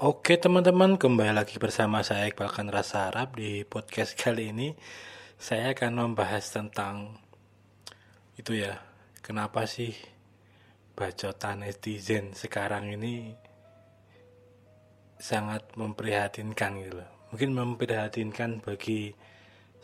Oke teman-teman, kembali lagi bersama saya Iqbal Rasa Arab di podcast kali ini. Saya akan membahas tentang itu ya, kenapa sih bacotan netizen sekarang ini sangat memprihatinkan gitu loh. Mungkin memprihatinkan bagi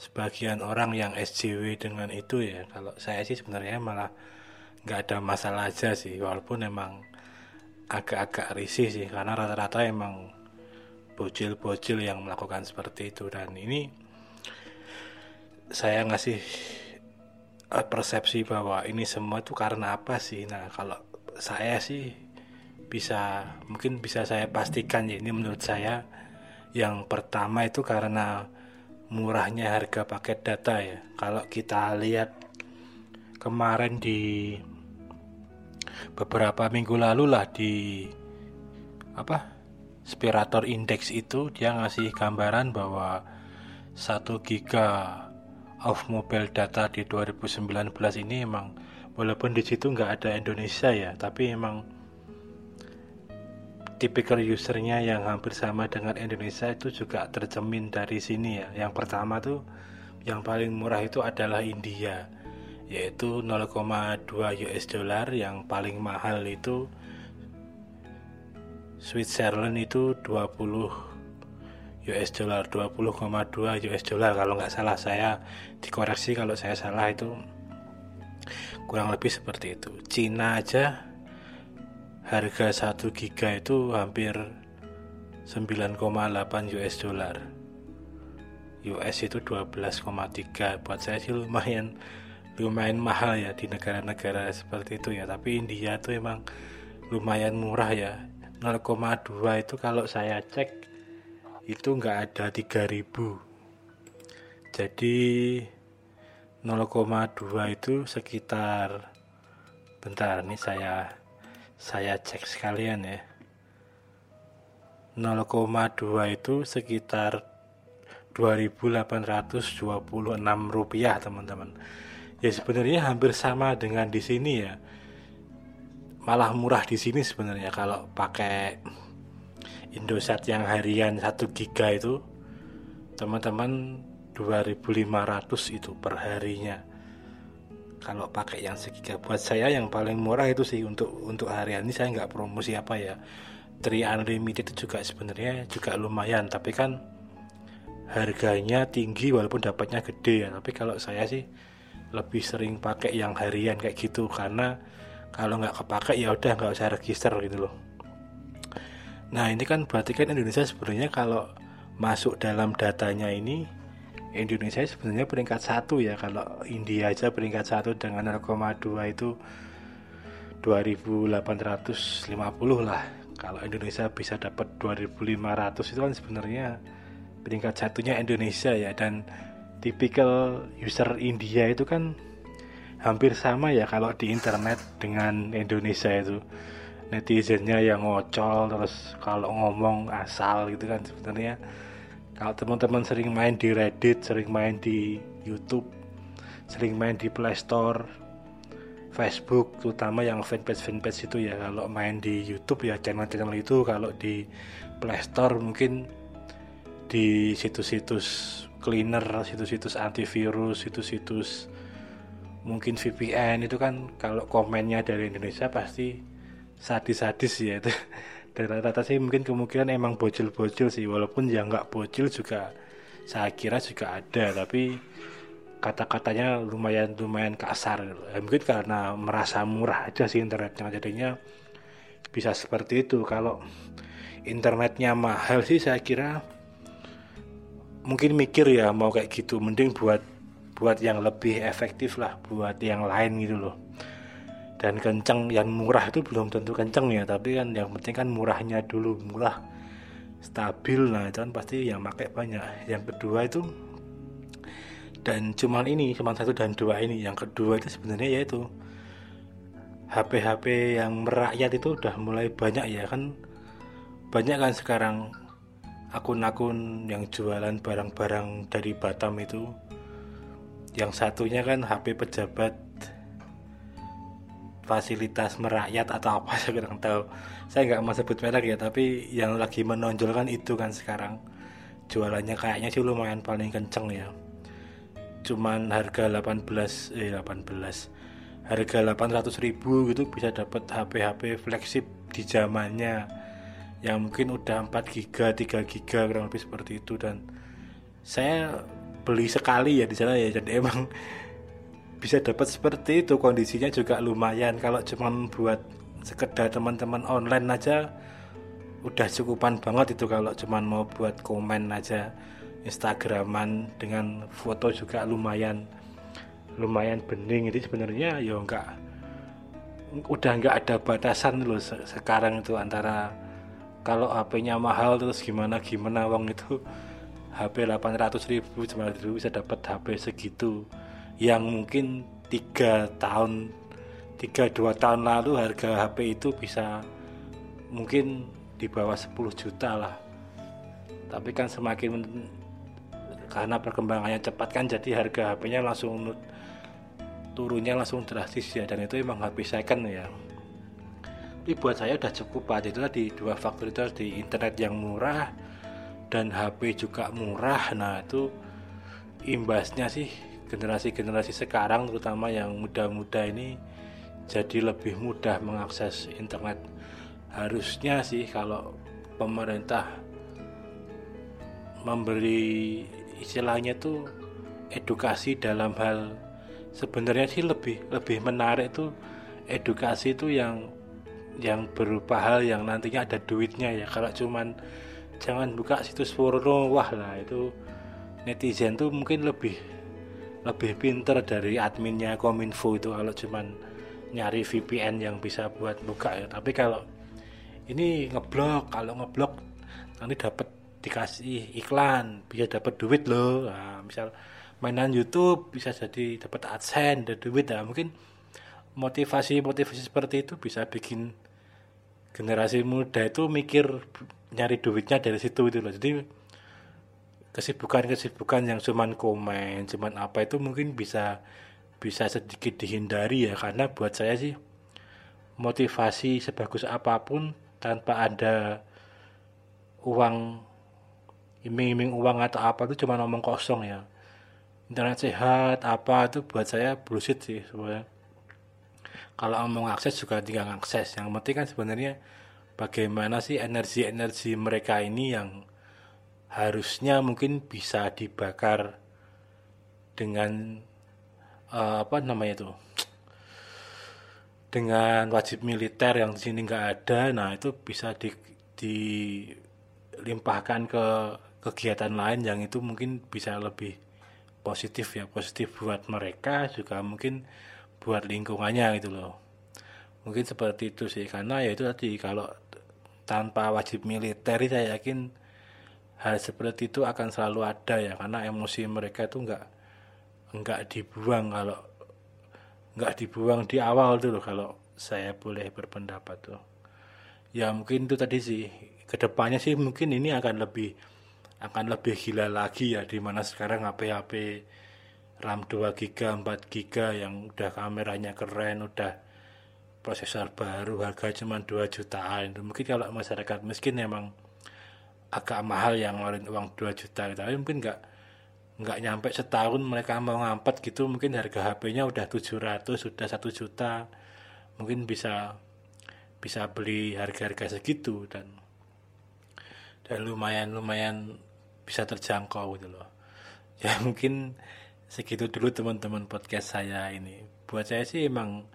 sebagian orang yang SJW dengan itu ya. Kalau saya sih sebenarnya malah nggak ada masalah aja sih, walaupun emang agak-agak risih sih karena rata-rata emang bocil-bocil yang melakukan seperti itu. Dan ini saya ngasih eh, persepsi bahwa ini semua itu karena apa sih? Nah kalau saya sih bisa mungkin bisa saya pastikan ya ini menurut saya yang pertama itu karena murahnya harga paket data ya. Kalau kita lihat kemarin di beberapa minggu lalu lah di apa Spirator Index itu dia ngasih gambaran bahwa 1 giga of mobile data di 2019 ini emang walaupun di situ nggak ada Indonesia ya tapi emang tipikal usernya yang hampir sama dengan Indonesia itu juga tercemin dari sini ya. Yang pertama tuh yang paling murah itu adalah India yaitu 0,2 US dollar yang paling mahal itu Switzerland itu 20 US dollar 20,2 US dollar. Kalau nggak salah saya dikoreksi kalau saya salah itu kurang lebih seperti itu. Cina aja harga 1 giga itu hampir 9,8 US dollar. US itu 12,3 buat saya sih lumayan lumayan mahal ya di negara-negara seperti itu ya. Tapi India tuh emang lumayan murah ya. 0,2 itu kalau saya cek itu nggak ada 3000 jadi 0,2 itu sekitar bentar nih saya saya cek sekalian ya. 0,2 itu sekitar 2826 rupiah teman-teman ya sebenarnya hampir sama dengan di sini ya. Malah murah di sini sebenarnya kalau pakai Indosat yang harian 1 giga itu. Teman-teman 2500 itu per harinya. Kalau pakai yang segiga. Buat saya yang paling murah itu sih untuk untuk harian ini. Saya nggak promosi apa ya. Tri Unlimited itu juga sebenarnya juga lumayan. Tapi kan harganya tinggi walaupun dapatnya gede ya. Tapi kalau saya sih lebih sering pakai yang harian kayak gitu. Karena kalau nggak kepake ya udah nggak usah register gitu loh. Nah ini kan berarti kan Indonesia sebenarnya kalau masuk dalam datanya ini Indonesia sebenarnya peringkat satu ya. Kalau India aja peringkat satu dengan 0,2 itu 2850 lah. Kalau Indonesia bisa dapat 2500 itu kan sebenarnya peringkat satunya Indonesia ya. Dan tipikal user India itu kan hampir sama ya kalau di internet dengan Indonesia itu. Netizennya yang ngocol terus kalau ngomong asal gitu kan sebenarnya. Kalau teman-teman sering main di Reddit sering main di YouTube sering main di Play Store Facebook terutama yang fanpage fanpage itu ya. Kalau main di YouTube ya channel-channel itu. Kalau di Play Store mungkin di situs-situs cleaner, situs-situs antivirus, situs-situs mungkin VPN itu kan kalau komennya dari Indonesia pasti sadis-sadis ya itu. Dan rata-rata sih mungkin kemungkinan emang bocil-bocil sih walaupun ya nggak bocil juga saya kira juga ada tapi kata-katanya lumayan lumayan kasar ya, mungkin karena merasa murah aja sih internetnya jadinya bisa seperti itu kalau internetnya mahal sih saya kira mungkin mikir ya mau kayak gitu. Mending buat buat yang lebih efektif lah buat yang lain gitu loh. Dan kenceng yang murah itu belum tentu kenceng ya tapi kan yang penting kan murahnya dulu murah stabil. Nah itu kan pasti yang pakai banyak. Yang kedua itu dan cuman ini cuma satu dan dua ini. Yang kedua itu sebenarnya yaitu HP-HP yang merakyat itu udah mulai banyak ya kan. Banyak kan sekarang akun-akun yang jualan barang-barang dari Batam itu. Yang satunya kan HP pejabat fasilitas merakyat atau apa saya kurang tahu. Saya nggak mau sebut merek ya tapi yang lagi menonjol kan itu kan sekarang. Jualannya kayaknya sih lumayan paling kenceng ya. Cuman harga 18 eh 18 harga 800 ribu gitu bisa dapat HP-HP flagship di zamannya yang mungkin udah 4 giga 3 giga kurang lebih seperti itu. Dan saya beli sekali ya di sana ya. Jadi emang bisa dapat seperti itu. Kondisinya juga lumayan. Kalau cuma buat sekedar teman-teman online aja udah cukupan banget itu. Kalau cuma mau buat komen aja Instagraman dengan foto juga lumayan lumayan bening. Jadi sebenarnya ya enggak udah enggak ada batasan loh sekarang itu antara kalau HP-nya mahal terus gimana gimana uang itu? HP 800 ribu cuma bisa dapat HP segitu. Yang mungkin tiga tahun tiga dua tahun lalu harga HP itu bisa mungkin di bawah 10 juta lah. Tapi kan semakin karena perkembangannya cepat kan jadi harga HP-nya langsung turunnya langsung drastis ya. Dan itu emang HP second ya tapi buat saya udah cukup pak. Itu tadi dua faktor itu di internet yang murah dan HP juga murah. Nah itu imbasnya sih generasi-generasi sekarang terutama yang muda-muda ini jadi lebih mudah mengakses internet. Harusnya sih kalau pemerintah memberi istilahnya tuh edukasi dalam hal sebenarnya sih lebih lebih menarik tuh edukasi itu yang yang berupa hal yang nantinya ada duitnya ya. Kalau cuman jangan buka situs porno wah lah itu netizen tuh mungkin lebih lebih pinter dari adminnya kominfo itu kalau cuman nyari VPN yang bisa buat buka ya. Tapi kalau ini ngeblok kalau ngeblok nanti dapat dikasih iklan bisa dapat duit loh. Nah, misal mainan YouTube bisa jadi dapat adsense dan duit. Nah mungkin motivasi motivasi seperti itu bisa bikin generasi muda itu mikir nyari duitnya dari situ itu loh. Jadi kesibukan-kesibukan yang cuman komen, cuman apa itu mungkin bisa bisa sedikit dihindari ya. Karena buat saya sih motivasi sebagus apa pun tanpa ada uang iming-iming uang atau apa itu cuma ngomong kosong ya. Internet sehat apa itu buat saya bullshit sih sebenarnya kalau mau akses juga tinggal akses yang penting kan sebenarnya bagaimana sih energi-energi mereka ini yang harusnya mungkin bisa dibakar dengan uh, apa namanya itu? Dengan wajib militer yang di sini nggak ada nah itu bisa di, dilimpahkan ke kegiatan lain yang itu mungkin bisa lebih positif ya positif buat mereka. Juga mungkin buat lingkungannya gitu loh. Mungkin seperti itu sih karena ya itu tadi kalau tanpa wajib militer saya yakin hal seperti itu akan selalu ada ya karena emosi mereka itu enggak enggak dibuang kalau enggak dibuang di awal tuh loh kalau saya boleh berpendapat tuh. Ya mungkin itu tadi sih ke depannya sih mungkin ini akan lebih akan lebih gila lagi ya di mana sekarang HP-HP RAM 2 GB 4 GB yang udah kameranya keren udah prosesor baru harga cuma 2 jutaan. Mungkin kalau masyarakat miskin emang agak mahal yang ngeluarin uang 2 juta. Gitu. tapi mungkin nggak nggak nyampe setahun mereka mau ngampet gitu mungkin harga HP-nya udah 700 sudah satu juta. Mungkin bisa bisa beli harga-harga segitu dan dan lumayan lumayan bisa terjangkau gitu loh. Ya mungkin segitu dulu teman-teman podcast saya ini. Buat saya sih emang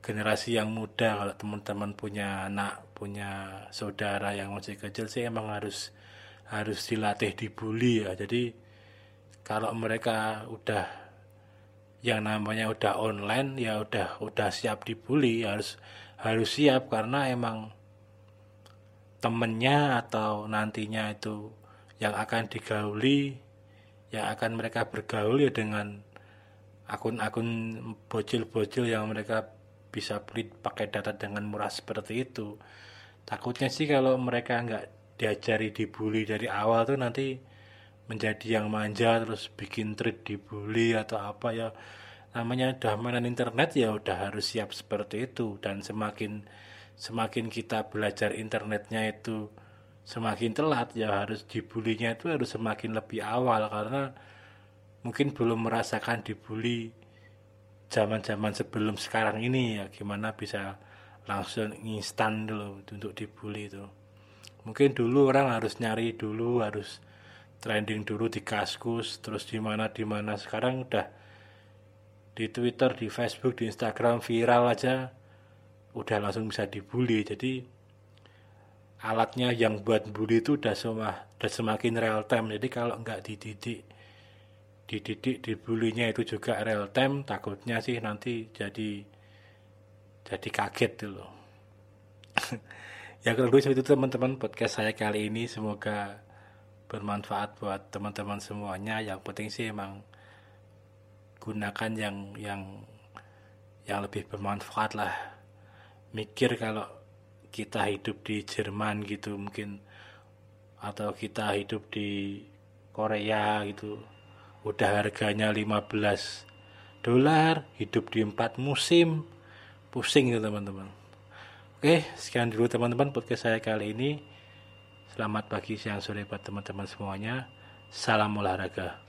generasi yang muda kalau teman-teman punya anak punya saudara yang masih kecil sih emang harus harus dilatih dibully ya. Jadi kalau mereka udah yang namanya udah online ya udah udah siap dibully harus harus siap karena emang temennya atau nantinya itu yang akan digauli yang akan mereka bergaul ya dengan akun-akun bocil-bocil yang mereka bisa beli pakai data dengan murah seperti itu. Takutnya sih kalau mereka nggak diajari dibully dari awal tuh nanti menjadi yang manja terus bikin treat dibully atau apa ya. Namanya udah mainan internet ya udah harus siap seperti itu. Dan semakin semakin kita belajar internetnya itu semakin telat ya harus dibulinya itu harus semakin lebih awal karena mungkin belum merasakan dibully zaman-zaman sebelum sekarang ini ya gimana bisa langsung instan dulu untuk dibully itu mungkin dulu orang harus nyari dulu harus trending dulu di kaskus terus di mana di mana sekarang udah di Twitter, di Facebook, di Instagram viral aja udah langsung bisa dibully. Jadi alatnya yang buat bully itu udah semua udah semakin real time. Jadi kalau nggak dididik dididik dibulinya itu juga real time, takutnya sih nanti jadi jadi kaget dulu. ya kalau seperti itu teman-teman podcast saya kali ini semoga bermanfaat buat teman-teman semuanya. Yang penting sih emang gunakan yang yang yang lebih bermanfaat lah mikir kalau kita hidup di Jerman gitu mungkin atau kita hidup di Korea gitu. Udah harganya 15 dolar hidup di empat musim. Pusing gitu teman-teman. Oke sekian dulu teman-teman podcast saya kali ini. Selamat pagi siang sore buat teman-teman semuanya. Salam olahraga